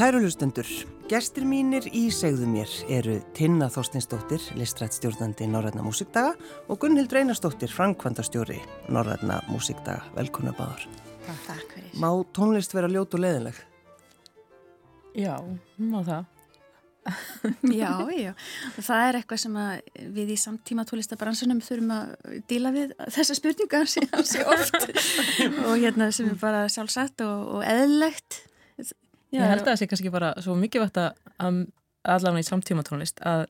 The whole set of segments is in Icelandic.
Kæru hlustendur, gestir mínir í segðu mér eru Tinna Þorstinsdóttir, listrætt stjórnandi Norræna músikdaga og Gunnhild Reynarsdóttir, framkvæmdastjóri Norræna músikdaga. Velkona báðar. Takk fyrir. Má tónlist vera ljót og leðileg? Já, má það. já, já. Og það er eitthvað sem við í samtíma tónlistabransunum þurfum að díla við þessa spurninga hansi oft og hérna sem er bara sjálfsagt og, og eðlegt. Já, ég held að það sé kannski bara svo mikið vett að allavega í samtíma tónlist að,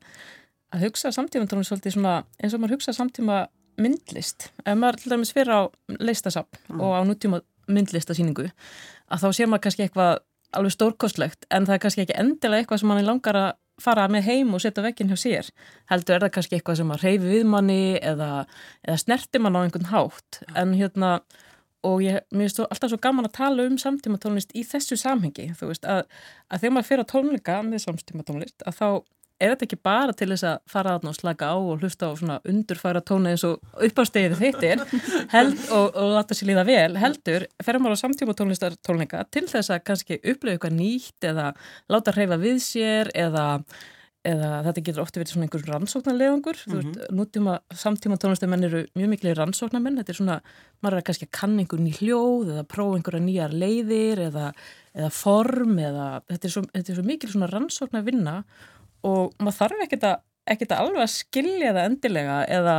að hugsa samtíma tónlist svolítið svona eins og maður hugsa samtíma myndlist. Ef maður til dæmis fyrir á leistasapn mm. og á nútíma myndlistasýningu að þá sé maður kannski eitthvað alveg stórkostlegt en það er kannski ekki endilega eitthvað sem manni langar að fara með heim og setja vekkin hjá sér heldur er það kannski eitthvað sem að reyfi við manni eða, eða snerti mann á einhvern hátt en hérna og ég, mér finnst alltaf svo gaman að tala um samtíma tónlist í þessu samhengi þú veist að, að þegar maður fyrir á tónleika með samtíma tónlist að þá er þetta ekki bara til þess að fara og slaka á og hlusta á svona undurfæra tóna eins og uppástegið þittir og, og láta sér líða vel heldur, ferum ára samtíma tónlistar tónleika til þess að kannski upplöfu eitthvað nýtt eða láta hreyfa við sér eða, eða þetta getur ofti verið svona einhver rannsóknarlegangur mm -hmm. þú veist, mhm. nútíma samtíma tónlistamenn eru mjög miklu rannsóknarmenn, þetta er svona maður er kannski að kann einhver ný hljóð eða prófa einhverja nýjar leiðir eða, eða form eða þetta er svo, þetta er svo mikil svona rannsóknar vinna og maður þarf ekkert að, ekkert að alveg að skilja það endilega eða,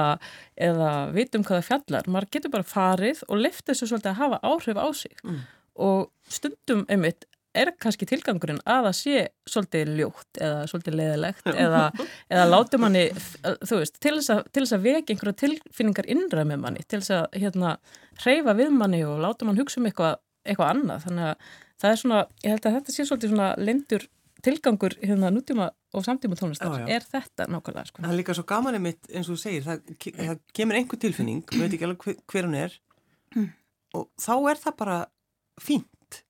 eða vitum hvað það fjallar maður getur bara farið og lefta þessu svolítið að hafa áhrif á sig mm. og stundum einmitt er kannski tilgangurinn að það sé svolítið ljótt eða svolítið leðilegt eða, eða láti manni þú veist, til þess að, að veki einhverja tilfinningar innra með manni til þess að hérna, hreyfa við manni og láta mann hugsa um eitthvað, eitthvað annað þannig að það er svona, ég held að þetta sé svolítið svona lendur tilgangur hérna nútíma og samtíma tónlistar já, já. er þetta nákvæmlega sko. Það er líka svo gaman einmitt eins og þú segir það, það kemur einhver tilfinning við veitum ekki alveg hver, hver hún er mm. og þá er það bara fínt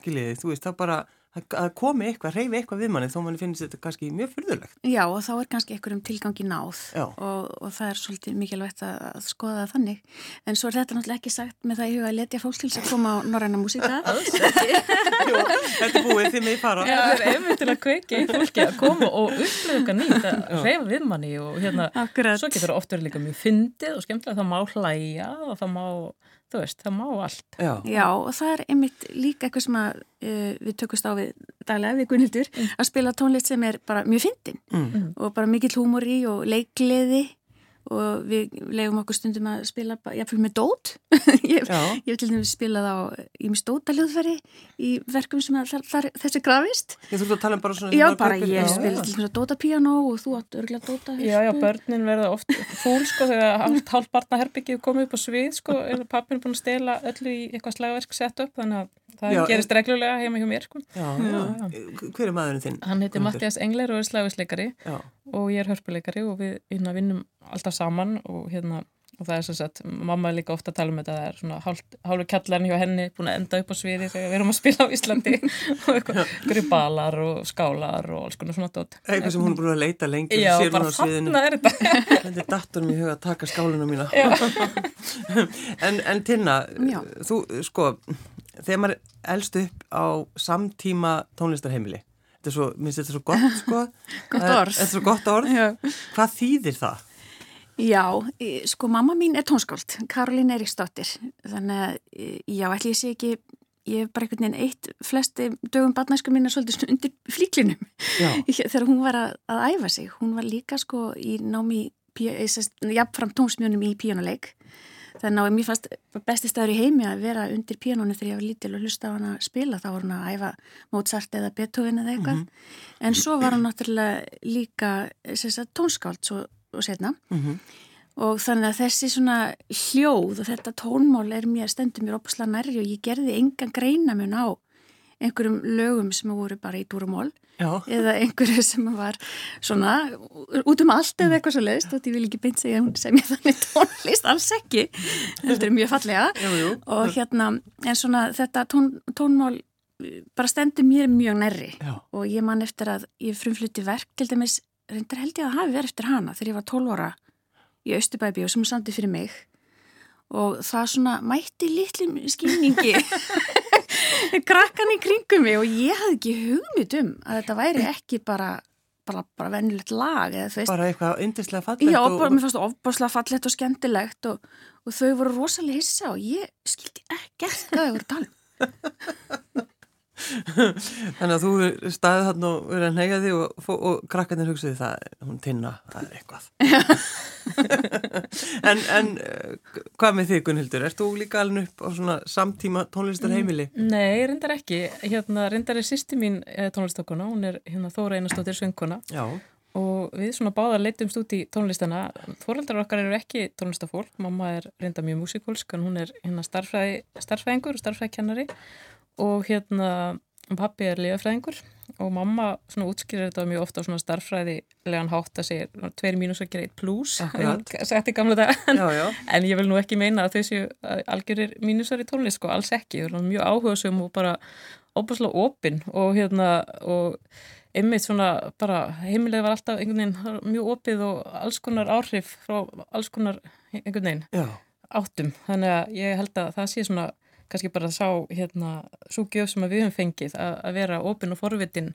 skiljiði, þú veist, það bara að komi eitthvað, reyfi eitthvað við manni þó manni finnst þetta kannski mjög fyrðulegt. Já og þá er kannski einhverjum tilgangi náð og, og það er svolítið mikilvægt að, að skoða það þannig en svo er þetta náttúrulega ekki sagt með það í huga að letja fólks til að koma á norræna músíka Jú, þetta er búið því mig fara. Já, það er einmitt til að kveiki fólki að koma og okkar nýtt að reyfa við manni og hérna, Akkurat. svo getur það ofta verið líka mjög fyndið og skemmtilega þú veist, það má allt. Já, Já og það er einmitt líka eitthvað sem að, uh, við tökumst á við daglega við Gunnildur mm. að spila tónlist sem er bara mjög fyndin mm. og bara mikill húmor í og leikleði og við leiðum okkur stundum að spila jáfnveil með dót. Ég hef til dæmis spilað á ímis dótaljóðfæri í verkum sem þar, þar, þessi grafist. Ég þurfti að tala um bara svona Já, bara ég spila til dæmis dótapiano og þú átt örglega dóta Já, já, börnin verða oft fúl sko þegar hálf barnaherbyggið komið upp á svið sko, pappin er búin að stela öllu í eitthvað slagverk sett upp þannig að það já, gerist reglulega heima hjá mér sko. já, já. Hver er maðurinn þinn? Hann heitir Mattias Engler og er slagisleikari og ég er hörpuleikari og við hérna, vinnum alltaf saman og hérna og það er svo að mamma er líka ofta að tala um þetta það er svona hálfur kjallarinn hjá henni búin að enda upp á sviði þegar við erum að spila á Íslandi. Og eitthvað balar og skálar og alls konar svona dótt Eitthvað sem hún er búin að leita lengi Já, bara þarna er þetta. Þetta er datorn í huga að taka skálinu mína. En, en Tinna þú sko þegar maður elst upp á samtíma tónlistarheimili þetta er svo, minnst þetta er svo gott sko. Gott orð. þetta er svo gott orð, hvað þýðir það? Já, sko mamma mín er tónskáld, Karolín Eiríksdóttir. Þannig að, já, ætli ég sé ekki ég hef bara einhvern veginn eitt flesti dögum barnæsku mín er svolítið undir flíklinum. Þegar hún var að, að æfa sig, hún var líka sko í námi jafnfram tónsmjónum í píjónuleik Þannig að mér fannst besti staður í heimi að vera undir píanónu þegar ég var lítil og hlusta á hann að spila. Þá var hann að æfa Mozart eða Beethoven eða eitthvað. Mm -hmm. En svo var hann náttúrulega líka sagt, tónskáld svo, og setna. Mm -hmm. Og þannig að þessi svona hljóð og þetta tónmál er mér stendur mér opuslega nærri og ég gerði engan greina mun á einhverjum lögum sem voru bara í dúrumól eða einhverju sem var svona út um allt eða eitthvað svo leiðist og ég vil ekki beint segja sem ég þannig tónlist alls ekki, þetta er mjög fallega. Jú, jú. og hérna en svona þetta tón, tónmál bara stendur mér mjög nærri. Já. og ég man eftir að ég frumflutti verk til dæmis, reyndar held ég að hafi verið eftir hana þegar ég var 12 ára í Östubæbi og sem hún sandi fyrir mig. Og það svona mætti litlum skilningi krakkan í kringum mig og ég hafði ekki hugmynd um að þetta væri ekki bara bara, bara vennilegt lag eða Bara eitthvað yndislega fallegt Já, og- bara, mér fannst það ofbáslega fallegt og skemmtilegt og, og þau voru rosalega hissa og ég skildi ekkert hvað þau voru að tala um. Þannig að þú staðið þarna og verið að neyja því og, og, og krakkarnir hugsaði það, hún tinna, það er eitthvað. en, en eh, hvað með þig Gunnhildur? Ert þú líka alveg upp á svona samtíma tónlistar heimili? Nei, reyndar ekki. Hérna, reyndar er sýsti mín tónlistakona, hún er hérna, Þóra Einarstóttir söngkona Já. og við svona báðar leitumst út í tónlistana. Þóraldar okkar eru ekki tónlistafólk, mamma er reynda mjög músikulsk en hún er hérna starfræði, starfræðingur og starfræðikennari og hérna pappi er liðafræðingur og mamma svona útskýrir þetta mjög ofta svona starffræðilegan hátt að segja tveir mínus að gera eitt pluss sagt í gamla dag Já, já. en ég vil nú ekki meina að að algjörir mínusar í tónlist sko, alls ekki, mjög áhugasum og bara óbúslega opinn og hérna og einmitt svona bara heimilega var alltaf einhvern veginn mjög opið og alls konar áhrif frá alls konar einhvern veginn Já, áttum, þannig að ég held að það sé svona kannski bara sá hérna svo gjöf sem að við höfum fengið að, að vera opinn og forvitin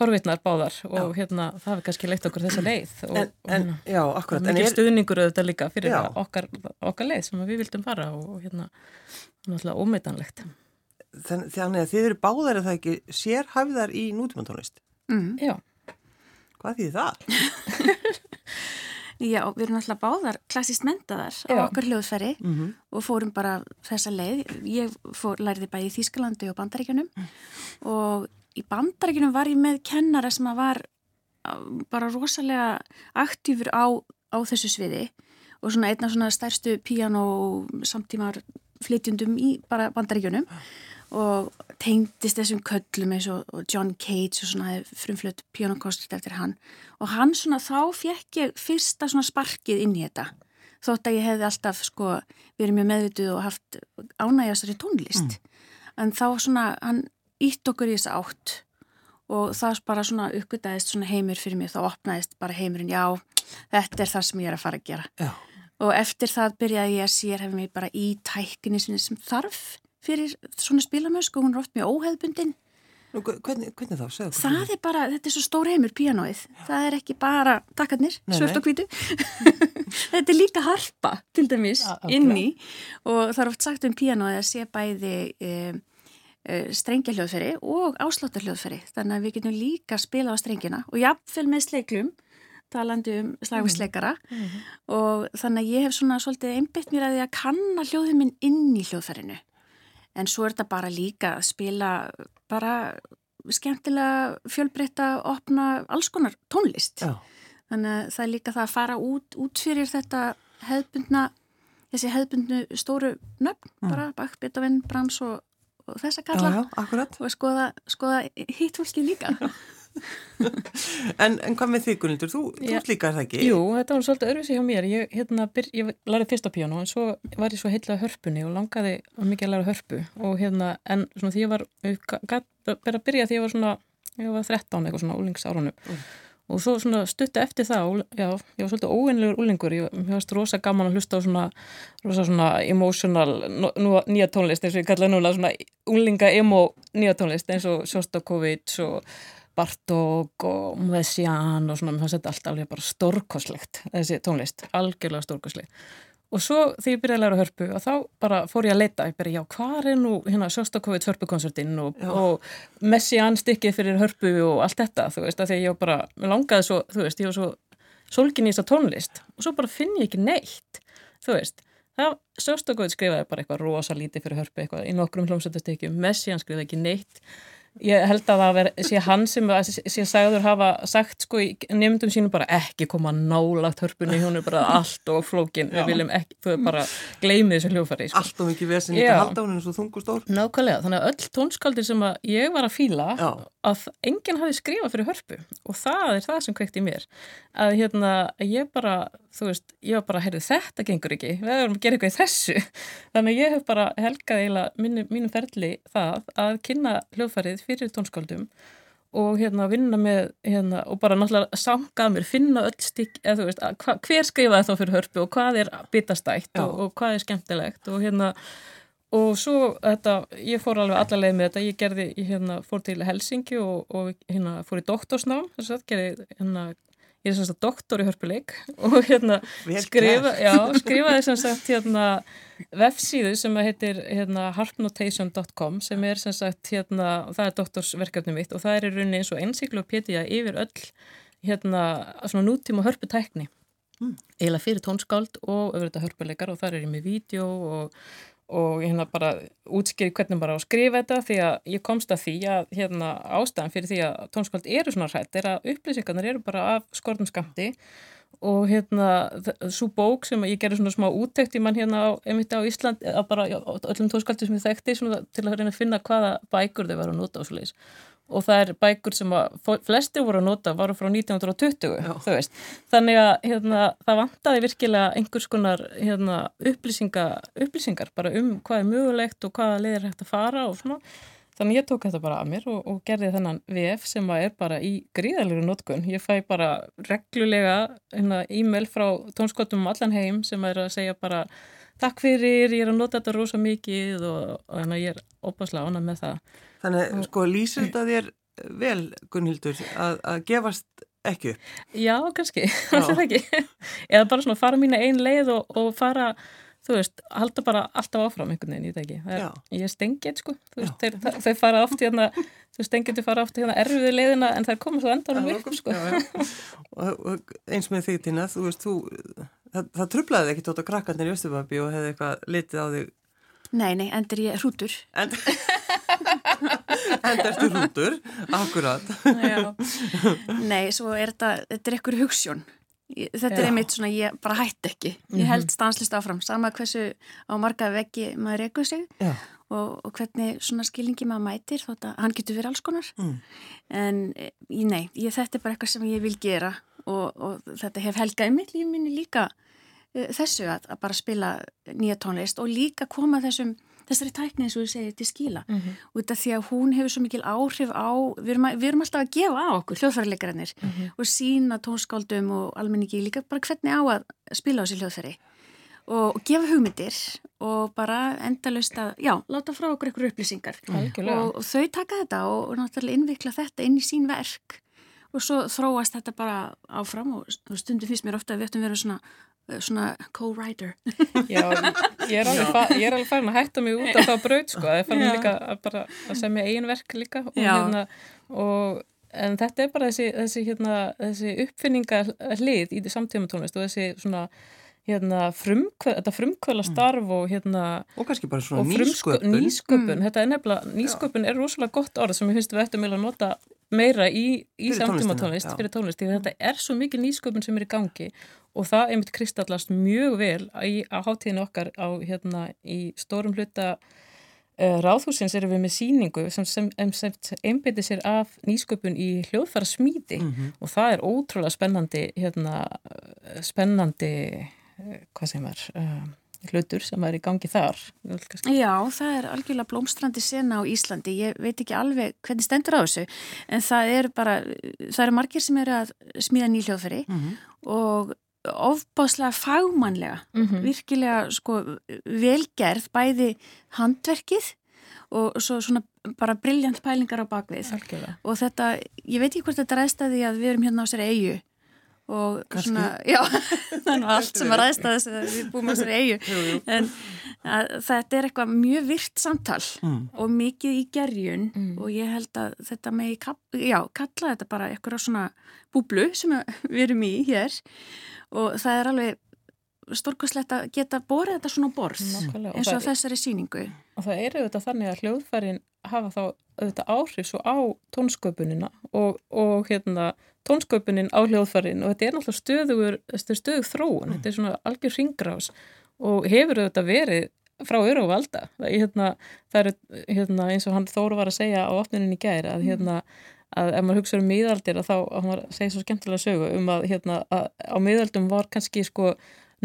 forvitnar báðar og hérna það hefur kannski leitt okkur þessa leið og, en, en, og já, akkurat. En mikið er, stuðningur auðvitað líka fyrir Já. okkar, okkar leið sem við vildum fara og, og hérna náttúrulega ómeitanlegt þann- þannig að þið eru báðar að það ekki sérhæfðar í nútímantónlist. mm. Já, Hvað þýðir það? Já, við erum alltaf báðar klassist mentaðar á Já. okkar hljóðfæri Mm -hmm. og fórum bara þessa leið. Ég fór, læriði bæði í Þýskalandi og Bandaríkjunum og í Bandaríkjunum var ég með kennara sem var á- bara rosalega aktífur á, á þessu sviði og svona einna svona stærstu píano samtímar flytjundum í bara Bandaríkjunum og tengdist þessum köllum eins og, og John Cage og svona frumflutt píanokostrit eftir hann. Og hann svona þá fekk ég fyrsta svona sparkið inn í þetta. Þótt að ég hefði alltaf sko verið mjög meðvituð og haft ánægjastari tónlist. En þá svona hann ítt okkur í þessa átt. Og það bara svona uppgötaðist svona heimur fyrir mig. Þá opnaðist bara heimurinn já, þetta er það sem ég er að fara að gera. Já. og eftir það byrjaði ég að sérhefa mig bara í tækni sem þarf fyrir svona spilamösk og hún er oft mjög óheðbundin Nú, hvernig, hvernig þá? Segðu það er bara, þetta er svo stór heimur píanóið, það er ekki bara takkarnir, nei. og hvítu þetta er líka harpa til dæmis Ja, inni og það er oft sagt um píanóið að sé bæði um, strengja hljóðferi og ásláttar hljóðferi þannig að við getum líka spila á strengina og jafnvel með sleiklum talandi um slagvisleikara og þannig að ég hef svona svolítið einbytt mér að því að kanna hljóðin minn inn í hljóðferinu en svo er þetta bara líka að spila bara skemmtilega fjölbreytta, opna alls konar tónlist Já. þannig að það er líka það að fara út, út fyrir þetta hefðbundna þessi hefðbundnu stóru nöfn bara Bach, Beethoven, Brahms og, og þessa Já, kalla já, akkurat. og skoða, skoða hitt fólki líka En, en hvað með þig Gunnhildur? Þú, þú Já. ert líka er það ekki? Jú, þetta var svolítið öðruvísi hjá mér. Ég, hérna, byr, ég lærði fyrst á píano en svo var ég svo heitlega hörpunni og langaði mikið að læra hörpu og hérna, en svona því ég var, bara að byrja því ég var svona, ég var 13 eitthvað svona úlingsárunum og svo svona stutta eftir það, já, ég var svolítið óeinlegur úlingur, ég, ég varst rosa gaman að hlusta á svona, rosa svona emotional nú- nýja tónlist eins og ég kallaði núna svona úlinga emo nýja tónlist eins og Sjostakovits og Bartók og Messiaen og svona, mér fannst þetta alltaf alveg bara stórkoslegt, þessi tónlist, algjörlega stórkoslegt. Og svo þegar ég byrjaði að læra hörpu og þá bara fór ég að leita, ég byrja, já, hvað er nú hérna Sjóstakovits hörpukonsertinn og, og Messiaen stikkið fyrir hörpu og allt þetta, þú veist, að því að ég bara, mér langaði svo, þú veist, ég var svo sólgin í þessa tónlist og svo bara finn ég ekki neitt, þú veist, það Sjóstakovits skrifaði bara eitthvað rosa lítið fyrir hörpu eitthvað í nokkrum hljómsættastekjum, Messiaen skrifaði ekki neitt, ég held að það veri, sé hann sem sé sagður hafa sagt sko í nefndum sínum bara ekki koma nálagt hörpunni, hún er bara allt og flókin, við viljum ekki, þú er bara gleymið þessu hljófari sko. Allt og mikið vesen í þetta halda hún eins og þung og stór. Nákvæmlega, þannig að öll tónskaldir sem að ég var að fíla Já. að enginn hafi skrifað fyrir hörpu og það er það sem kveikt í mér að hérna, ég bara þú veist, ég var bara, heyrðu, þetta gengur ekki. Við erum að gera eitthvað í þessu. Þannig ég hef bara helgað eiginlega mínu, mínum ferli það að kynna hljóðfærið fyrir tónskaldum og hérna vinna með hérna, og bara náttúrulega sangað mér, finna öll stík eða þú veist, hva, hver skrifaði þá fyrir hörpu og hvað er bitastætt Já. og, og hvað er skemmtilegt og hérna og svo þetta, ég fór alveg alla leið með þetta, ég gerði, ég hérna fór til Helsingi og, og hérna fór í doktorsnám, þess að gerði hérna, ég er sem sagt doktor í hörpuleik og hérna skrifa, já, skrifaði sem sagt hérna vefsíðu sem heitir hérna harpnotation.com sem er sem sagt hérna, það er doktorsverkefni mitt og það er í rauninni eins og encyklopedía yfir öll hérna svona nútíma hörputækni mm. eiginlega fyrir tónskáld og auðvitað hörpuleikar og það er í mig vídeo og og hérna bara útskýri hvernig bara að skrifa þetta því að ég komst að því að hérna ástæðan fyrir því að tónskvöld eru svona hrætt er að upplýsingarnir eru bara af skortum skamti og hérna svo bók sem ég gerði svona smá úttekt í mann hérna á, einmitt á Ísland að bara já, öllum tónskvöldi sem ég þekkti til að reyna að finna hvaða bækur þau var að nota og svo leiðis og það er bækur sem að flesti voru að nota varu frá 1920 þannig að hérna, það vantaði virkilega einhvers konar hérna, upplýsingar bara um hvað er mögulegt og hvaða leðir hægt að fara og svona. Þannig ég tók þetta bara að mér og, og gerði þennan VF sem er bara í gríðalegur notkun, ég fæ bara reglulega hérna, e-mail frá tónskotum um allan heim sem er að segja bara takk fyrir, ég er að nota þetta rosa mikið og, og hérna, ég er opaslega ánað með það Þannig, og, sko, lýsir þetta þér vel, Gunnhildur, að, að gefast ekki upp? Já, kannski, alltaf ekki. Eða bara svona fara mína einn leið og, og fara, þú veist, halda bara alltaf áfram einhvern veginn, ekki. Er, ég er stengið, sko, veist, þeir, þeir fara oft í hérna, þú stengið, þeir fara oft í hérna erfiði leiðina en þær koma svo endanum upp, sko. Já, já. Og, og eins með þig, Tina, þú veist, þú, það, það trublaði ekki tótt á krakkarnir í Östubabí og hefði eitthvað litið á þig Nei, nei, endur ég hrútur. Endur ertu hrútur, akkurat. Nei, svo er þetta, þetta er ekkur hugssjón. Þetta Já. er einmitt svona, ég bara hætti ekki. Ég held mhm. stanslist áfram, sama hversu á marga veggi maður reykuð sig og, og hvernig svona skilingi maður mætir, þótt að hann getur verið alls konar. Mm. En nei, ég, þetta er bara eitthvað sem ég vil gera og, og þetta hef helgað mitt líf minni líka Eh, þessu að, að bara spila nýja tónlist og líka koma þessum þessari tækni eins og þú segir til skíla mm -hmm. út af því að hún hefur svo mikil áhrif á við erum, við erum alltaf að gefa á okkur hljóðfærarleikarannir mm -hmm. og sína tónskáldum og almenningi líka bara hvernig á að spila á þessi hljóðfæri og, og gefa hugmyndir og bara endalust að já, láta frá okkur ykkur upplýsingar mm. og, og þau taka þetta og, og náttúrulega innvikla þetta inn í sín verk og svo þróast þetta bara áfram og stundum finnst mér ofta að við ættum verið svona svona co-writer Já, ég er alveg, alveg farin að hætta mig út af það bröð sko, það er farin líka að, bara, að semja eigin verk líka og, hérna, og, en þetta er bara þessi, þessi, hérna, þessi uppfinningarlið í samtíma tónlist og þessi svona Hérna, frumkvæ, þetta frumkvæla mm. starf og hérna og kannski bara svona nýsköpun nýsköpun, mm. þetta er nefnilega, nýsköpun Já. er rosalega gott orð sem ég finnst við ættum að nota meira í, í samtíma tónlist fyrir tónlist, því þetta er svo mikið nýsköpun sem er í gangi og það einmitt kristallast mjög vel í, á hátíðinu okkar á hérna í stórum hluta uh, ráðhúsins erum við með síningu sem, sem, sem einbeti sér af nýsköpun í hljóðfæra smíti mm -hmm. og það er ótrúlega spennandi hérna, spennandi uh, hvað sem er uh, hlutur sem er í gangi þar Já, það er algjörlega blómstrandi sena á Íslandi, ég veit ekki alveg hvernig stendur á þessu, en það er bara það eru margir sem eru að smíða nýhljóðfæri mm -hmm. og ofbáslega fagmannlega mm -hmm. virkilega sko velgerð bæði handverkið og svo svona bara brilljant pælingar á bakvið Alkjörða. og þetta, ég veit ekki hvort þetta ræðst að því að við erum hérna á sér eigu og Kanski. svona, já þannig að allt sem að ræðst að þess að við búum á sér eigu en að, þetta er eitthvað mjög virt samtal mm. og mikið í gerjun mm. og ég held að þetta með, já, kalla þetta bara eitthvað svona búblu sem við erum í hér og það er alveg stórkvæslegt að geta borðið þetta svona borð Nákvæmlega. eins og, og þessari síningu og það er auðvitað þannig að hljóðfærin hafa þá auðvitað áhrif svo á tónsköpunina og, og hérna, tónsköpunin á hljóðfærin og þetta er náttúrulega stöðugur stöðug þróun, mm. þetta er svona algjör ringrás og hefur auðvitað verið frá öru og valda. Það, hérna, það er hérna, eins og hann Þóru var að segja á opninin í gæri að hérna að ef maður hugsa um miðaldir að þá, að maður segir svo skemmtilega sögu um að, hérna, að á miðaldum var kannski sko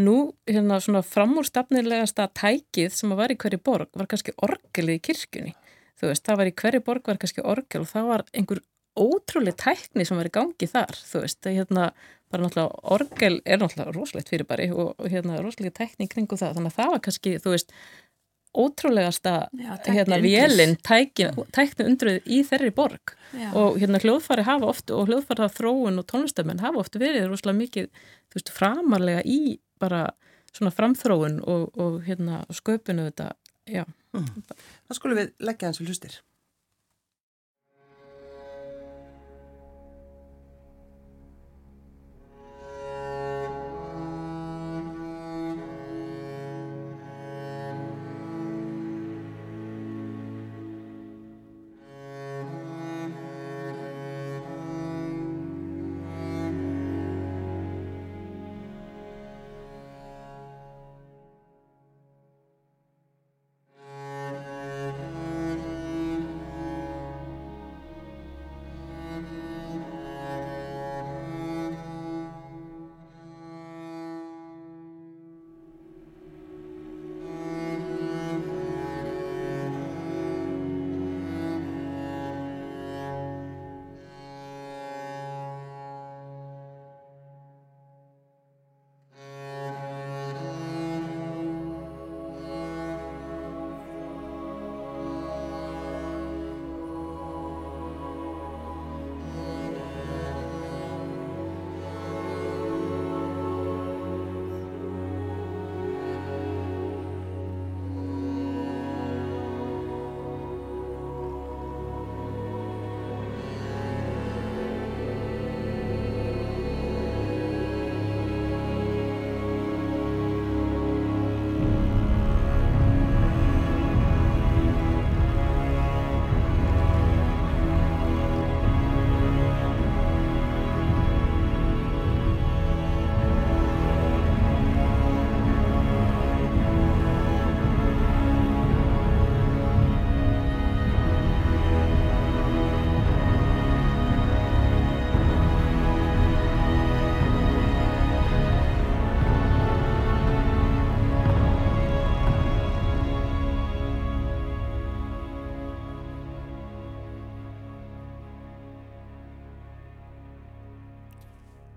nú hérna svona framúrstafnilegasta tækið sem að var í hverju borg var kannski orgelið í kirkjunni. Þú veist, það var í hverju borg var kannski orgel og það var einhver ótrúlega tækni sem var í gangi þar þú veist, hérna bara náttúrulega orgel er náttúrulega rosalegt fyrir bari og hérna rosalega tækni kringu það, þannig að það var kannski þú veist ótrúlegasta Já, tækni hérna vélinn tækni, tækni undruð í þeirri borg. Já. og hérna hljóðfari hafa oft og hljóðfari þróun og tónlistamenn hafa oft verið rosalega mikið þú veist, framarlega í bara svona framþróun og, og hérna sköpunu þetta, já. Það skulum við leggja hans við hlustir.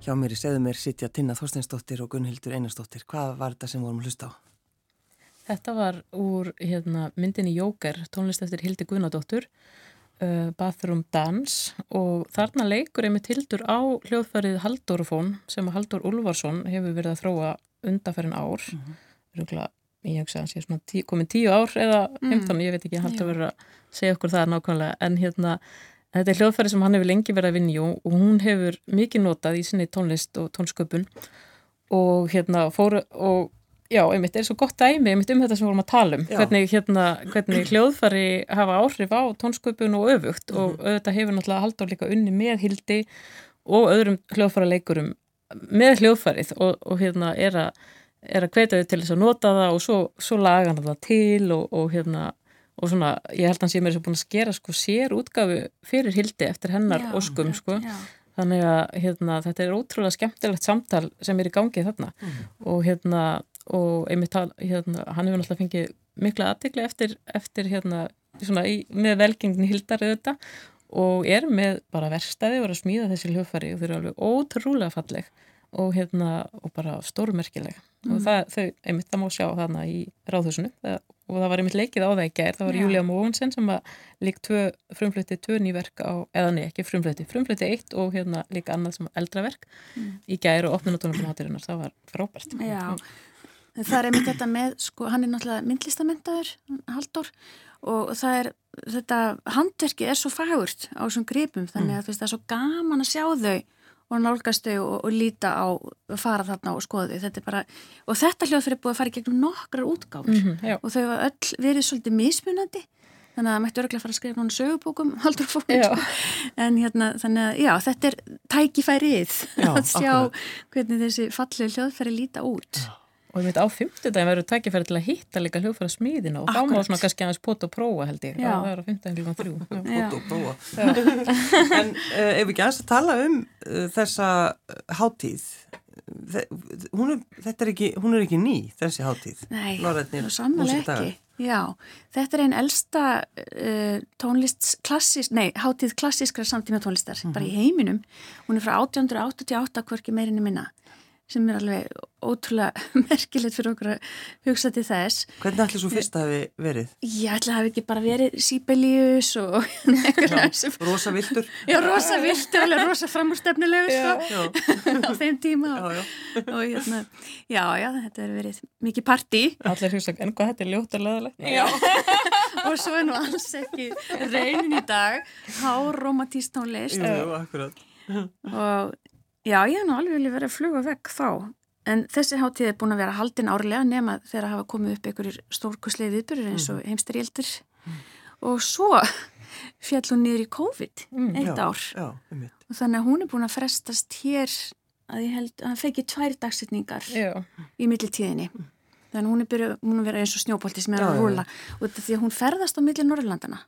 Hjá mér í segðu mér sitja Tinna Þorsteinsdóttir og Gunnhildur Einarsdóttir. Hvað var þetta sem vorum að hlusta á? Þetta var úr hérna, myndinni Jóker, tónlist eftir Hildi Guðnadóttur, uh, Bathroom Dance og þarna leikur einmitt Hildur á hljóðfærið Haldórufón sem Haldur Ulfarsson hefur verið að þróa undanferðin ár. Mm -hmm. Ég það sé svona tí, komin tíu ár eða 15, mm. ég veit ekki, Haldur verið að segja okkur það nákvæmlega, en hérna þetta er hljóðfærið sem hann hefur lengi verið að vinni í og hún hefur mikið notað í sinni tónlist og tónsköpun. Og hérna fóru og Já, einmitt, er svo gott dæmi, einmitt um þetta sem vorum að tala um, hvernig, hérna, hvernig hljóðfari hafa áhrif á tónsköpun og öfugt. Mm -hmm. og auðvitað hefur náttúrulega haldur líka unni með hildi og öðrum hljóðfara leikurum með hljóðfarið og, og hérna er að, er að hvetja þau til þess að nota það og svo, svo laga hann það til og, og hérna og svona, ég held að hann sé mér sem búin að skera sko sér útgafu fyrir hildi eftir hennar Já, óskum sko. já. Þannig að hérna, þetta er ótrúlega skemmtilegt samtal sem er í gangi þarna og hérna og einmitt tal, hérna, hann hefur náttúrulega fengið mikla aðtegli eftir, eftir hérna, svona í, með velgengni hildar auðvitað og er með bara verstaði og er að smíða þessi hljófari og þau eru alveg ótrúlega falleg og hérna og bara stórmerkileg og það, þau, einmitt það má sjá þarna í ráðhúsinu. Það, og það var einmitt leikið á það í gær, það var Já. Júlia Mógensen sem að lík tvö frumflutti tvö nýverk á, eða nei ekki frumflutti frumflutti eitt og hérna líka annað sem eldra verk í gær og opnunatónum það var frábært. Já, það er einmitt þetta með, sko, hann er náttúrulega myndlistamentaður, Haldur, og það er, þetta handverki er svo fagurt á þessum gripum, þannig að þú veist, það er svo gaman að sjá þau og nálgast þau og, og líta á, fara þarna og skoða þau, þetta bara, og þetta hljóðfyrir er búið að fara í gegnum nokkrar útgáfur Mhm, já. og þau hafa öll verið svolítið mismunandi, þannig að það mættu örgulega fara að skrifa núna sögubókum Haldur Já. en hérna, þannig að, já, þetta er tækifærið Já, að sjá akkurat. hvernig þessi fallegu hljóðfæri líta út. Og ég veit á fymtudagin verður tækifæri til að hitta líka hljóðfæra smíðina og þá má Akkurat. svona kannski aðeins pota og prófa held ég. Já. Það er á fymtudagin klukkan þrjú. Já. Fótó, prófa. en uh, ef við ekki aðeins að tala um uh, þessa uh, hátíð, þe hún er, þetta er ekki, hún er ekki ný, þessi hátíð. Nei, er sannlega ekki. Já, þetta er einn elsta uh, tónlist klassís, nei, hátíð klassískra samtíma tónlistar, bara í heiminum. Hún er frá 1888, hvorki meirinni minna. Sem er alveg ótrúlega merkilegt fyrir okkur að hugsa til þess. Hvernig ætli svo fyrst að hafi verið? Ég ætla að hafi ekki bara verið Sibelius og já, rosa viltur. Já, rosa viltur, alveg rosa framúrstefnilegu sko, á þeim tíma já, já. og hérna, já, já, þetta er verið mikið partí. Allir hugsa, en hvað þetta er ljótt og leðilegt? Já, og svo er nú alls ekki reynin í dag, há romantíst tónlist. Jú, akkurat. og Já, ég hef nú alveg vilja verið að fluga vekk þá. En þessi hátíð er búin að vera haldin árlega nema þegar hafa komið upp einhverjir stórkuslegi viðbyrjur eins og heimstarjeldur. Mm. Og svo fjall hún niður í COVID mm, eitt já, ár. Já, um. Og þannig að hún er búin að frestast hér að ég held að það fekki tvær dagsetningar í millitíðinni. Þannig að hún er, byrju, hún er verið eins og snjópolti sem er já, að rúla. Og þetta því að hún ferðast á milli Norrlandana.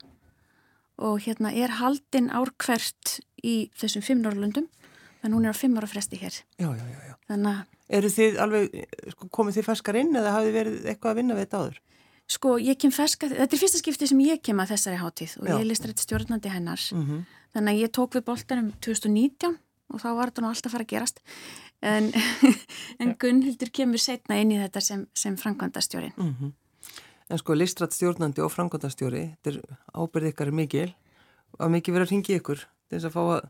Og hérna er haldin ár hvert í þessum fimm Norrlundum en hún er á fimm ára fresti hér. Já, já, já. já. Þannig að... Eru þið alveg, sko, komið þið ferskar inn eða hafið verið eitthvað að vinna við þetta áður? Sko, ég kem ferskar, þetta er fyrsta skipti sem ég kem að þessari hátíð og ég listar þetta stjórnandi hennar. Mm -hmm. Þannig að ég tók við boltanum 2019 og þá var þetta nú alltaf að fara að gerast. En, en Gunnhildur kemur setna inn í þetta sem, sem frangvandastjórin. Mm -hmm. En sko, listrætt stjórnandi og frangvandastjóri, þetta er ábyrð ykkar mikil og mikið verið að ringi ykkur til þess að fá að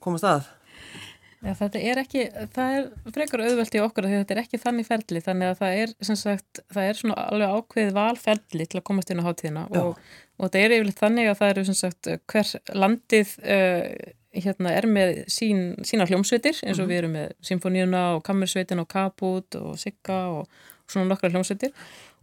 komast að. Já, þetta er ekki, það er frekar auðvelt í okkur að þetta er ekki þannig ferli. Þannig að það er, sem sagt, það er svona alveg ákveð valferli til að komast inn á hátíðina og, og þetta er yfirleitt þannig að það eru sem sagt hver landið uh, hérna er með sín, sína hljómsveitir eins og mm -hmm. við erum með symfóníuna og kammersveitin og kaput og sigga og, og svona nokkra hljómsveitir.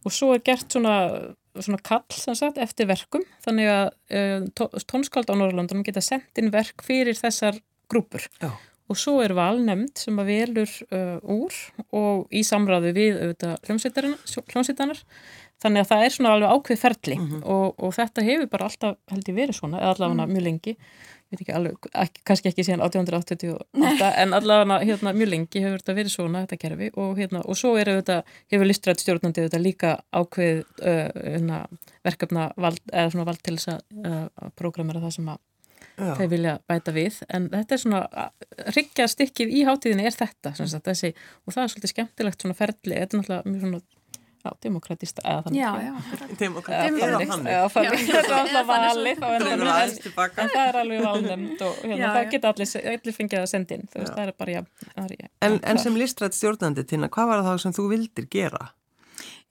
Og svo er gert svona, svona kall sem sagt eftir verkum. Þannig að uh, tónskáld á Norrlandunum geta sendt inn verk fyrir þessar grúpur. Já og svo er valnemnd sem að velur uh, úr og í samráði við hljómsveitanar þannig að það er svona alveg ákveð ferli mm -hmm. og, og þetta hefur bara alltaf held ég verið svona, eða allavega mm. mjög lengi veit ekki alveg, ekki, kannski ekki síðan 1888 en allavega hérna, mjög lengi hefur þetta verið svona, þetta kerfi og, hérna, og svo er þetta, hefur listrætt stjórnandi þetta líka ákveð uh, hérna, verkefna vald, eða svona vald til þess að uh, prógramera það sem að Já. þeir vilja bæta við. En þetta er svona, riggja stikkið í hátíðinni er þetta sagt, þessi, og það er svolítið skemmtilegt svona ferli. Þetta er náttúrulega mjög svona já, demokratista eða þannig já, já, demokratista þetta er alltaf valið en það er alveg valnefnd og hérna, það geta allir, allir fengið að senda inn veist, það er bara, já En, en sem listrætt stjórnandi tína, hvað var það sem þú vildir gera?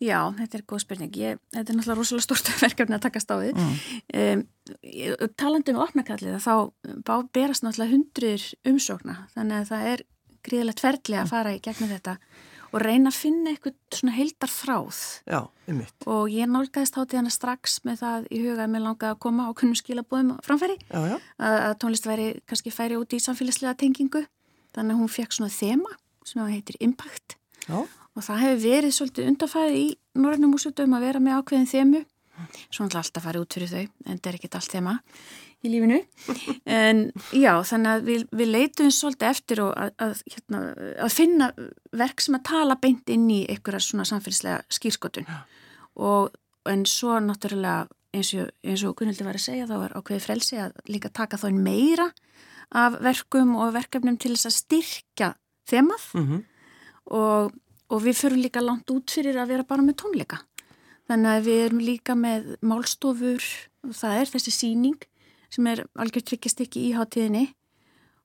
Já, þetta er góð spurning. Ég, þetta er náttúrulega rosalega stort verkefni að takast á því. Mm. Um, talandi um opnakallið þá berast náttúrulega hundruður umsókna þannig að það er gríðilegt ferli að fara í gegnum þetta og reyna að finna eitthvað svona heildar fráð. Já, um mitt. Og ég nálgæðist átti hana strax með það í huga að mér langaði að koma og kunnum skila búðum framfæri. Já, já. Að, að tónlist væri kannski færi út í samfélagslega tengingu. Þannig að hún fekk svona þema sem heitir Impact. Já og það hefur verið svolítið undarfæði í Norrænum úsöldum að vera með ákveðin þemu. Svo náttúrulega alltaf farið út fyrir þau en þetta er ekkit allt þema í lífinu. En já þannig að við, við leitum svolítið eftir að, að, hérna, að finna verk sem að tala beint inn í einhverja svona samfélagslega skýrskotun og en svo náttúrulega eins og, eins og Gunnildi var að segja þá er ákveði frelsi að líka taka þá meira af verkum og verkefnum til þess að styrkja þemað. Mm -hmm. og og við förum líka langt út fyrir að vera bara með tónleika. Þannig að við erum líka með málstofur og það er þessi síning sem er algjör tryggjast ekki í hátíðinni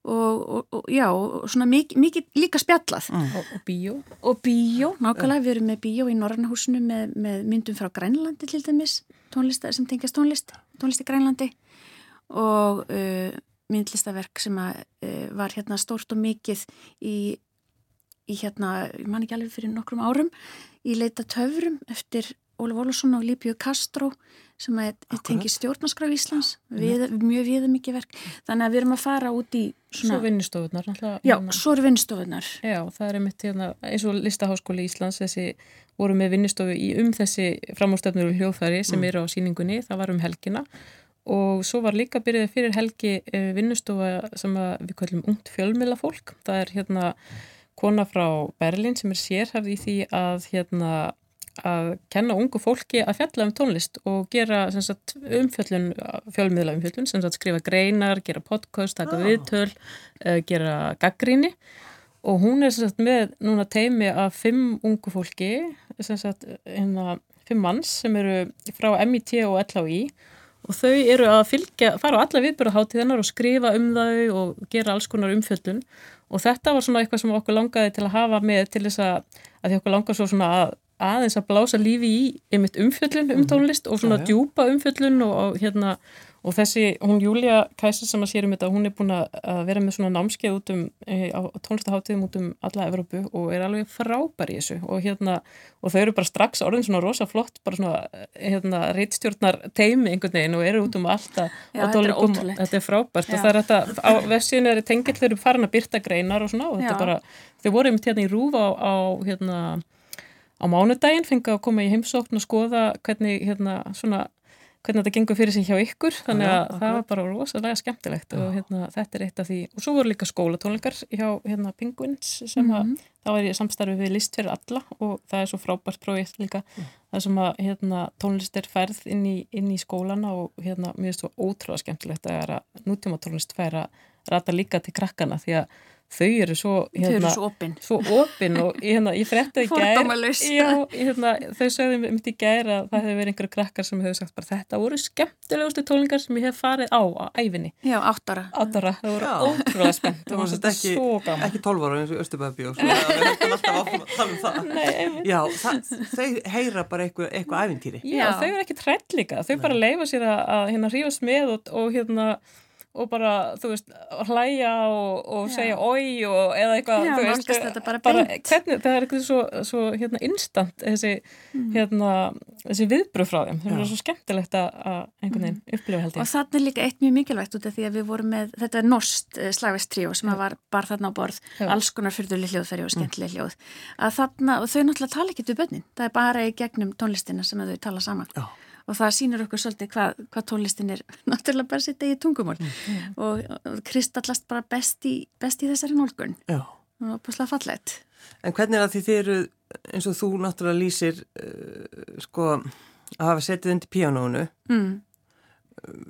og, og, og já, og svona mikið, mikið líka spjallað. Mm. Og, og bíó. Og bíó, nákvæmlega, við erum með bíó í Norrannahúsinu með, með myndum frá Grænlandi til dæmis, tónlistar sem tengjast tónlist, tónlist í Grænlandi og uh, myndlistaverk sem að, uh, var hérna stórt og mikið í í hérna, ég man ekki alveg fyrir nokkrum árum, í leita töfrum eftir Ólaf Ólusson og Líbjö Kastró sem er tengi stjórnarskraf Íslands, við, mjög viða mikið verk. Þannig að við erum að fara út í svona... Svo vinnustofunar. Já, hérna. svo eru vinnustofunar. Já, það er einmitt hérna, eins og Listaháskóli Íslands, þessi voru með vinnustofu í um þessi framúrstöfnur og hljóðfæri sem mm. eru á síningunni, það var um helgina og svo var líka byrjuð fyrir helgi eh, vinnustofa sem við kallum ungt fjölmila fólk. Það er hérna kona frá Berlin sem er sérhafð í því að, hérna, að kenna ungu fólki að fjalla um tónlist og gera sagt, umfjöllun, fjölmiðla umfjöllun, sem sagt skrifa greinar, gera podcast, taka oh. viðtöl, uh, gera gaggríni og hún er sagt, með núna teimi af fimm ungu fólki sagt, hérna, fimm manns sem eru frá MIT og LHI og þau eru að fylgja, fara á alla viðbjörðaháttíðanar og skrifa um þau og gera alls konar umfjöldun og þetta var svona eitthvað sem okkur langaði til að hafa með til þess að, að því okkur langaði svo svona að aðeins að blása lífi í einmitt umfjöllun um mhm. tónlist og svona djúpa umfjöllun og, og hérna og þessi, hún Júlia Kæsar sem að sér um þetta, hún er búin að vera með svona námskeið út um e, á tónlistaháttiðum út um alla Evrópu og er alveg frábær í þessu og hérna, og þau eru bara strax orðin svona rosa flott, bara svona hérna, reittstjórnar teimi einhvern veginn og eru út um alltaf Já, þetta er ótrúleitt. Þetta er frábært Já. og það er þetta, á vefsíðinu er tengill þau eru farin að byrta greinar og svona og þetta Já. bara, þau voru um hérna í rúfa á, á hérna á mánudaginn fengið að koma í heimsókn og skoða hvernig hérna svona hvernig þetta gengur fyrir sig hjá ykkur þannig að ja, það var bara rosalega skemmtilegt og hérna, þetta er eitt af því og svo voru líka skólatónleikar hjá hérna, Penguins sem mm -hmm. að mhm. það var í samstarfi við list fyrir alla og það er svo frábært prófið líka mm. það sem að hérna, tónlist er færð inn í, inn í skólana og hérna finnst það ótrúlega skemmtilegt að nútíma tónlist fær að rata líka til krakkana því að þau eru svo hérna, þau eru svo opinn svo opinn og hérna, ég frétti í gær já, hérna, þau sögðum um þetta í gær að það hefur verið einhverju krakkar sem hefur sagt bara þetta voru skemmtilegustu tólingar sem ég hef farið á á æfinni já, áttara áttara, það voru já. ótrúlega spennt það var ekki, svo gaman. ekki tólvara eins og tala um það. Nei, já, það, þau heyra bara eitthvað, eitthvað æfintýri já, þau eru ekki trend líka þau Nei. bara leifa sér að, að hérna rífast með og, og hérna og bara, þú veist, hlæja og, og segja oi og eða eitthvað, Já, þú veist, bara bara, hvernig, það er eitthvað svo, svo hérna, instant þessi, mm. hérna, þessi viðbröð frá þeim, það er svo skemmtilegt að einhvern veginn mm. upplifa held ég. Og þannig er líka eitt mjög mikilvægt út af því að við vorum með, þetta er Norst uh, slagvist tríó sem var bara þarna á borð, Já. alls konar fyrðuleg hljóðferði og skemmtileg hljóð, að þarna, og þau náttúrulega tala ekki til bönnin, það er bara í gegnum tónlistina sem þau tala saman. Já og það sýnir okkur svolítið hvað, hvað tónlistin er náttúrulega bara sitt eigi tungumól mm. og, og kristallast bara best í, best í þessari nólgun og opuslega fallet En hvernig er það því þið eru eins og þú náttúrulega lýsir uh, sko að hafa setið undir píanónu mm.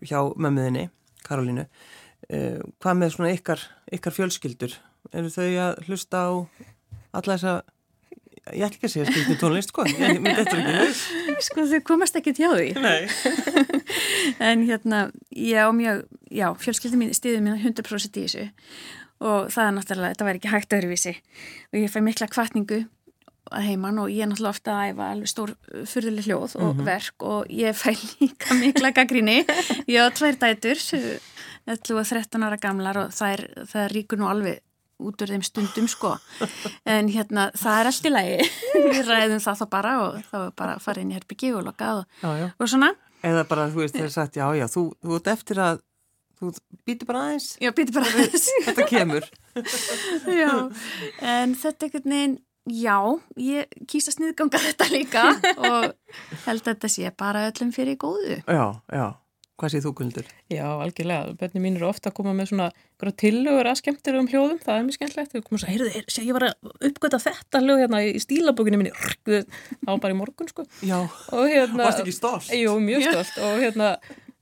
hjá mömmuðinni Karolínu. Uh, hvað með svona ykkar, ykkar fjölskyldur? Eru þau að hlusta á alla þessa ég ætl ekki að segja skilti tónlist sko ég myndi þetta ekki þess sko þau komast ekki til því. En hérna já, mjög, já fjölskyldi mín stiðið mín 100% í þessu. Og það er náttúrulega, þetta væri ekki hægt öðruvísi. Og ég fæ mikla kvartningu að heimann og ég er náttúrulega ofta að æfa alveg stór fyrðuleg hljóð og mm -hmm. verk og ég fæ líka mikla gaggríni ég á tvær dætur 11 og 13 ára gamlar og það er, það er ríkur nú alveg út úr þeim stundum sko. En hérna það er allt í lagi. Við ræðum það þá bara og þá er bara að fara inn í herbyggi og loka og, já, já. og svona. Eða bara þú veist það er sagt já já þú, þú ert eftir að þú býtir bara aðeins. Já býtir bara aðeins. þetta kemur. Já en þetta er einhvern veginn já ég kýsa sniðganga þetta líka og held að þetta sé bara öllum fyrir góðu. Já já Hvað séð þú Guðildur? Já, algjörlega. Bönni mín eru ofta að koma með svona tillögur að skemmtir um hljóðum. Það er mjög skemmtilegt. Þú komur að segja, heyrðu, ég var að uppgöta þetta hljóð hérna í stílabókinu minni. Það var bara í morgun, sko. Já, hérna, varst ekki stolt? Jú, mjög stolt. Og hérna,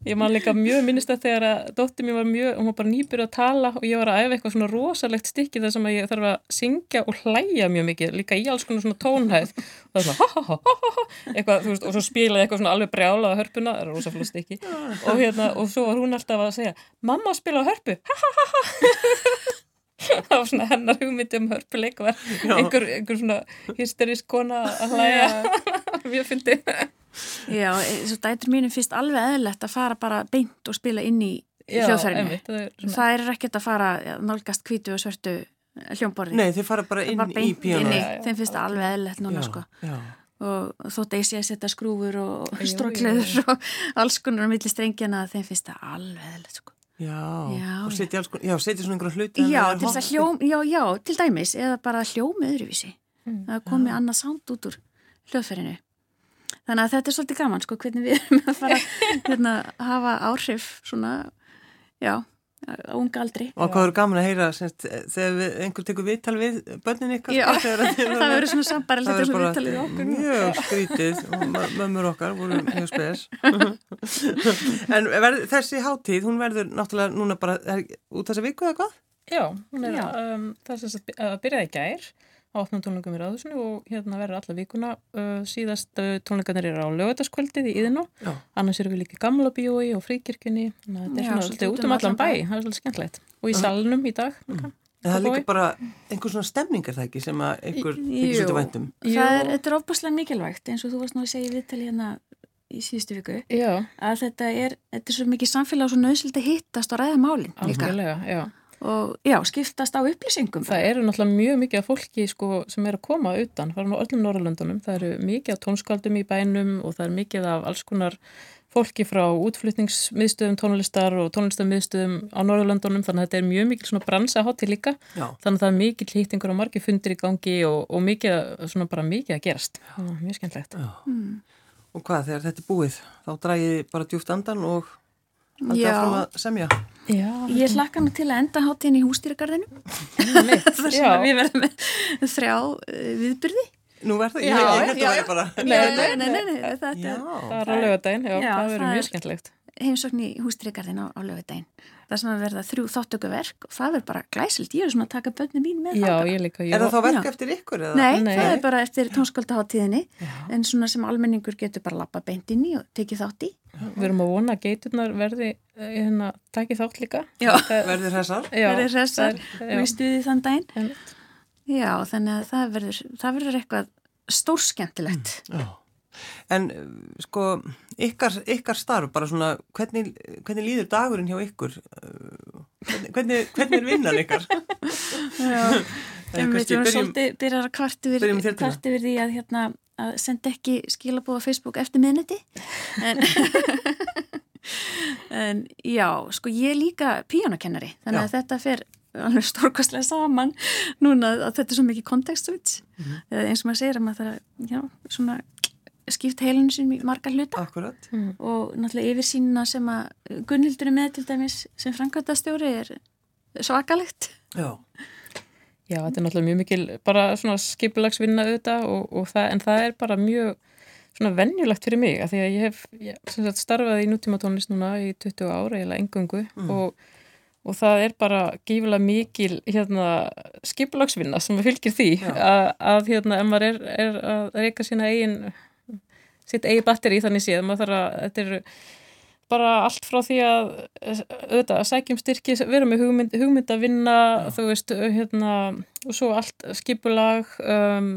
Ég man líka mjög minnist að þegar að dótti mér var mjög, hún var bara nýbyrjuð að tala og ég var að æfa eitthvað svona rosalegt stykki þar sem að ég þarf að syngja og hlæja mjög mikið, líka í alls konar svona tónhæð. Og það er svona ha ha ha ha ha eitthvað, þú veist, og svo spilaði eitthvað svona alveg brjálað að hörpuna, það er rosalega stykki. Og hérna, og svo var hún alltaf að segja mamma spila á hörpu, ha ha ha ha. Það var svona hennar hugmyndi um hörpuleik og einhver, einhver svona hysterísk kona að hlæja. Mjög fyndið Já, eins og dætur mínum finnst alveg eðlert að fara bara beint og spila inn í hljóðfærinu. Það, er ekkert að fara nálgast kvítu og svörtu hljómborði. Nei, þeir fara bara inn bara í píónu. Þeim finnst það alveg eðlert núna, já, sko. Já. Og þótt að ég sé að setja skrúfur og strókleður og alls konar á milli strengjana, þeim finnst það alveg eðlert, sko. Já, já, og setja alls konar, já, setja svona einhverja hluti. Já, til þess að hljóm, já, já, til dæmis, eða bara hljómi öðruvísi. Mm, það komi annað sánd út úr hljóðferinu. Þannig að þetta er svolítið gaman sko hvernig við erum að fara hérna, að hafa áhrif svona, já, á unga aldri. Og hvað eru gaman að heyra semst, þegar við, einhver tekur viðtal við bönnin ykkar? Já, það verður svona sambarlega þetta sem viðtalið við okkur. Mjög skrítið og mömmur okkar voru mjög spes. en verð, þessi háttíð, hún verður náttúrulega núna bara er, út þessa viku eða hvað? Já, hún er, Já. Um, það sem byrjaði í gær opnum tónleikum í ráðusinu og hérna verður alla vikuna uh, síðast uh, tónleikarnir eru á lögataskvöldið í Íðinó annars eru við líka gamla bíói og fríkirkjunni. Þannig að þetta er út um allan bæ, það er svolítið skemmtilegt. Og í salnum í dag. En það er líka bara einhver svona stemning er það ekki sem að einhver þykir svolítið væntum. Það er, þetta er ofbúslega mikilvægt eins og þú varst nú að segja í viðtali hérna í síðustu viku Já, að þetta er, þetta er svo mikið samfélag og svo nöðsöld að hittast og ræða málin líka. Algjörlega, já og já, skiptast á upplýsingum. Það eru náttúrulega mjög mikið af fólki sko, sem er að koma utan, er nú öllum Norrlöndunum, það eru mikið af tónskaldum í bænum og það er mikið af alls konar fólki frá útflutningsmiðstöðum tónlistar og tónlistarmiðstöðum á Norrlöndunum, þannig að þetta er mjög mikið svona bransahátti líka, Já. þannig að það er mikið hlýtingur og margir fundir í gangi og, og mikið, svona bara mikið að gerast, er mjög skemmtlegt. Mm. Og hvað, þegar þetta er búið, þá haldið Já. áfram að semja. Já, Ég hlakka nú til að enda hátíðin í hústýragarðinu að við verðum með þrjá uh, viðbyrði Nú verður, ég, Já, ég, ég, já, ég bara... Nei, nei, nei, nei, nei þetta Já, Það er á lögadaginn, já, Já, það verður það mjög er- skemmtlegt. heimsókn í hústýragarðin á, á lögudaginn það sem að verða þrjú þáttökuverk og það verður bara glæsilt, ég er svona að taka börni mín með Já, þangað. ég líka. er það þá verk Já. eftir ykkur? Eða? Nei, Nei. það er bara eftir tónskaldaháttíðinni Já. en svona sem almenningur getur bara lappa beint inn í og tekið þátt í Við erum að vona að geiturnar verði eh, hérna, takið þátt líka. Já. Það- Verður þessar? Já, verður hressar það og er- í stuði þann daginn Einmitt. Já, þannig að það verður, það verður eitthvað stórskemmtilegt Já. En sko, ykkar, ykkar starf, bara svona, hvernig, hvernig líður dagurinn hjá ykkur? Hvernig, hvernig, hvernig er vinnan ykkar? Já, við erum svolítið byrjar að kvart yfir, byrjum í þér, Tina. kvart yfir því að, hérna, að senda ekki skilabóð á Facebook eftir miðniti en, en já, sko ég er líka píjónakennari, þannig að Já. þetta fer alveg stórkostlega saman núna að þetta er svo mikið context switch Mhm. eða eins og maður segir að maður þarf að já, svona skipt heilinu sinni í marga hluta Akkurat. og náttúrulega yfir sínuna sem að Gunnhildur er með til dæmis sem framkvæmdastjóri er svakalegt Já. Já, þetta er náttúrulega mjög mikil bara svona skipulagsvinna auðvitað og, og það, en það er bara mjög svona venjulegt fyrir mig að því að ég hef ég, sagt, starfað í nútíma tónlist núna í 20 ára eða engungu og, og það er bara gífilega mikil hérna, skipulagsvinna sem fylgir því Já. að, hérna, ef maður er, er að reyka sína eigin sitt eigi batteri þannig séð, maður þarf að þetta er bara allt frá því að auðvitað að sækjum styrki, vera með hugmynd, hugmynd að vinna, þú veist, hérna og svo allt skipulag um,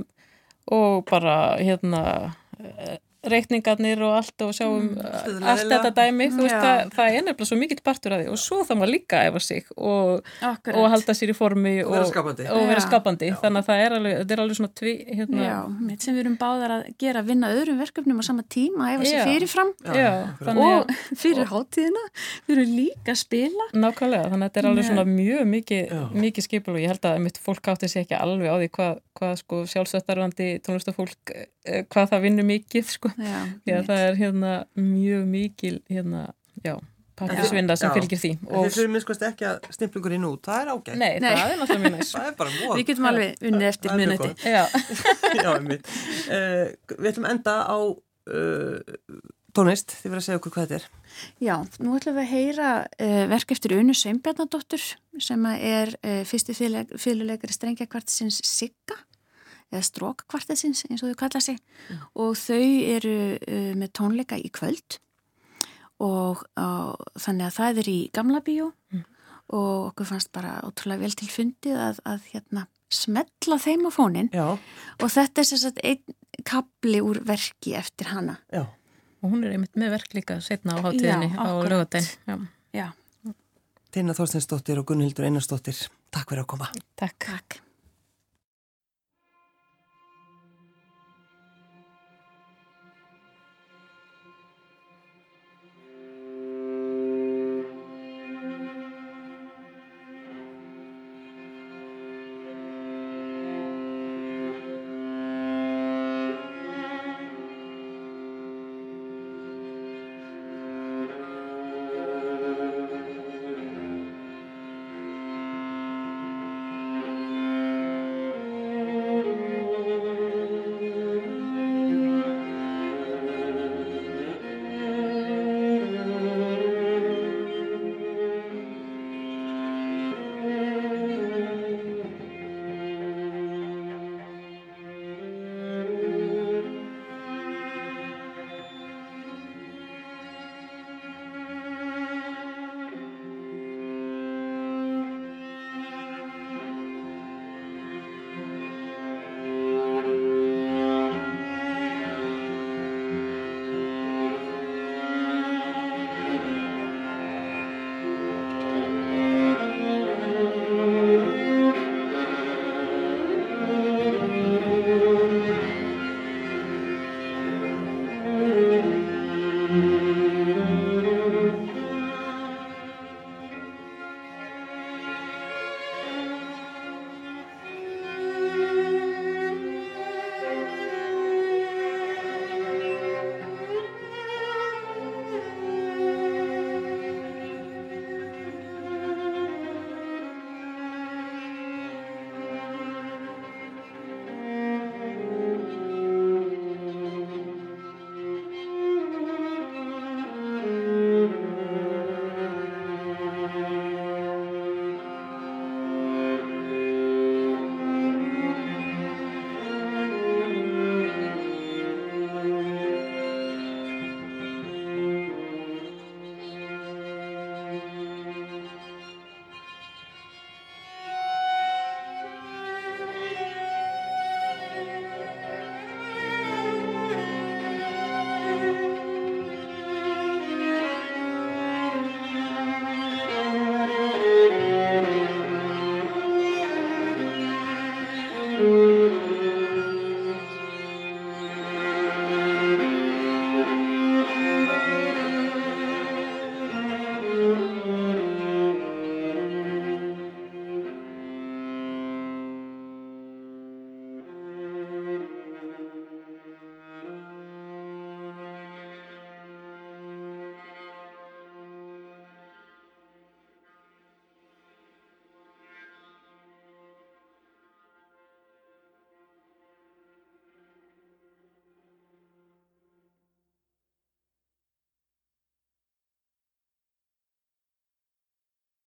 og bara hérna reikningarnir og allt og sjáum þetta allt þetta dæmi, þú veist, Já. það, er nefnilega svo mikill partur af því og svo það maður líka að æfa sig og, og halda sér í formi Og vera skapandi. og vera skapandi, þannig að það er alveg, þetta er alveg svona tví, hérna, Já, mitt sem við erum báðar að gera vinna öðrum verkefnum á sama tíma, æfa sig Já. fyrirfram. Já, að og fyrir hátíðina við erum líka að spila. Nákvæmlega, þannig að þetta er alveg svona mjög mikið, mikið skipul og ég held að mitt fólk átti sér ekki alveg á því hvað, hvað sko sjálfsöttarvandi tónlistafólk, hvað það vinnur mikið sko. Já, Já, það er hérna mjög mikil hérna, já, pakkisvinna sem Já. fylgir því. Og, Þið fyrir minnskvæmst ekki að stimpla ykkur inn út, það er ágætt. nei, Nei. það er náttúrulega mjög næst. Það er bara móð. Við getum alveg unnið eftir mjög gott. Já. Uh, við ætlum enda á uh, tónlist, þið verður að segja okkur hvað þetta er. Já, nú ætlum við að heyra uh, verk eftir Unu Sveinbjarnadóttur sem er uh, fyrsti fyrirleikari strengjakvartisins Sigga eða strókkvartisins eins og þau kalla sig og þau eru uh, með tónleika í kvöld og uh, þannig að það er í gamla bíó og okkur fannst bara ótrúlega vel til fundið að, að hérna, smetla þeim á fónin Já, og þetta er sagt einn kapli úr verki eftir hana. já. og hún er einmitt með verk líka setna á hátíðinni Já, á Já, Teina Þorsteinsdóttir og Gunnhildur Einarsdóttir, takk fyrir að koma. takk. takk.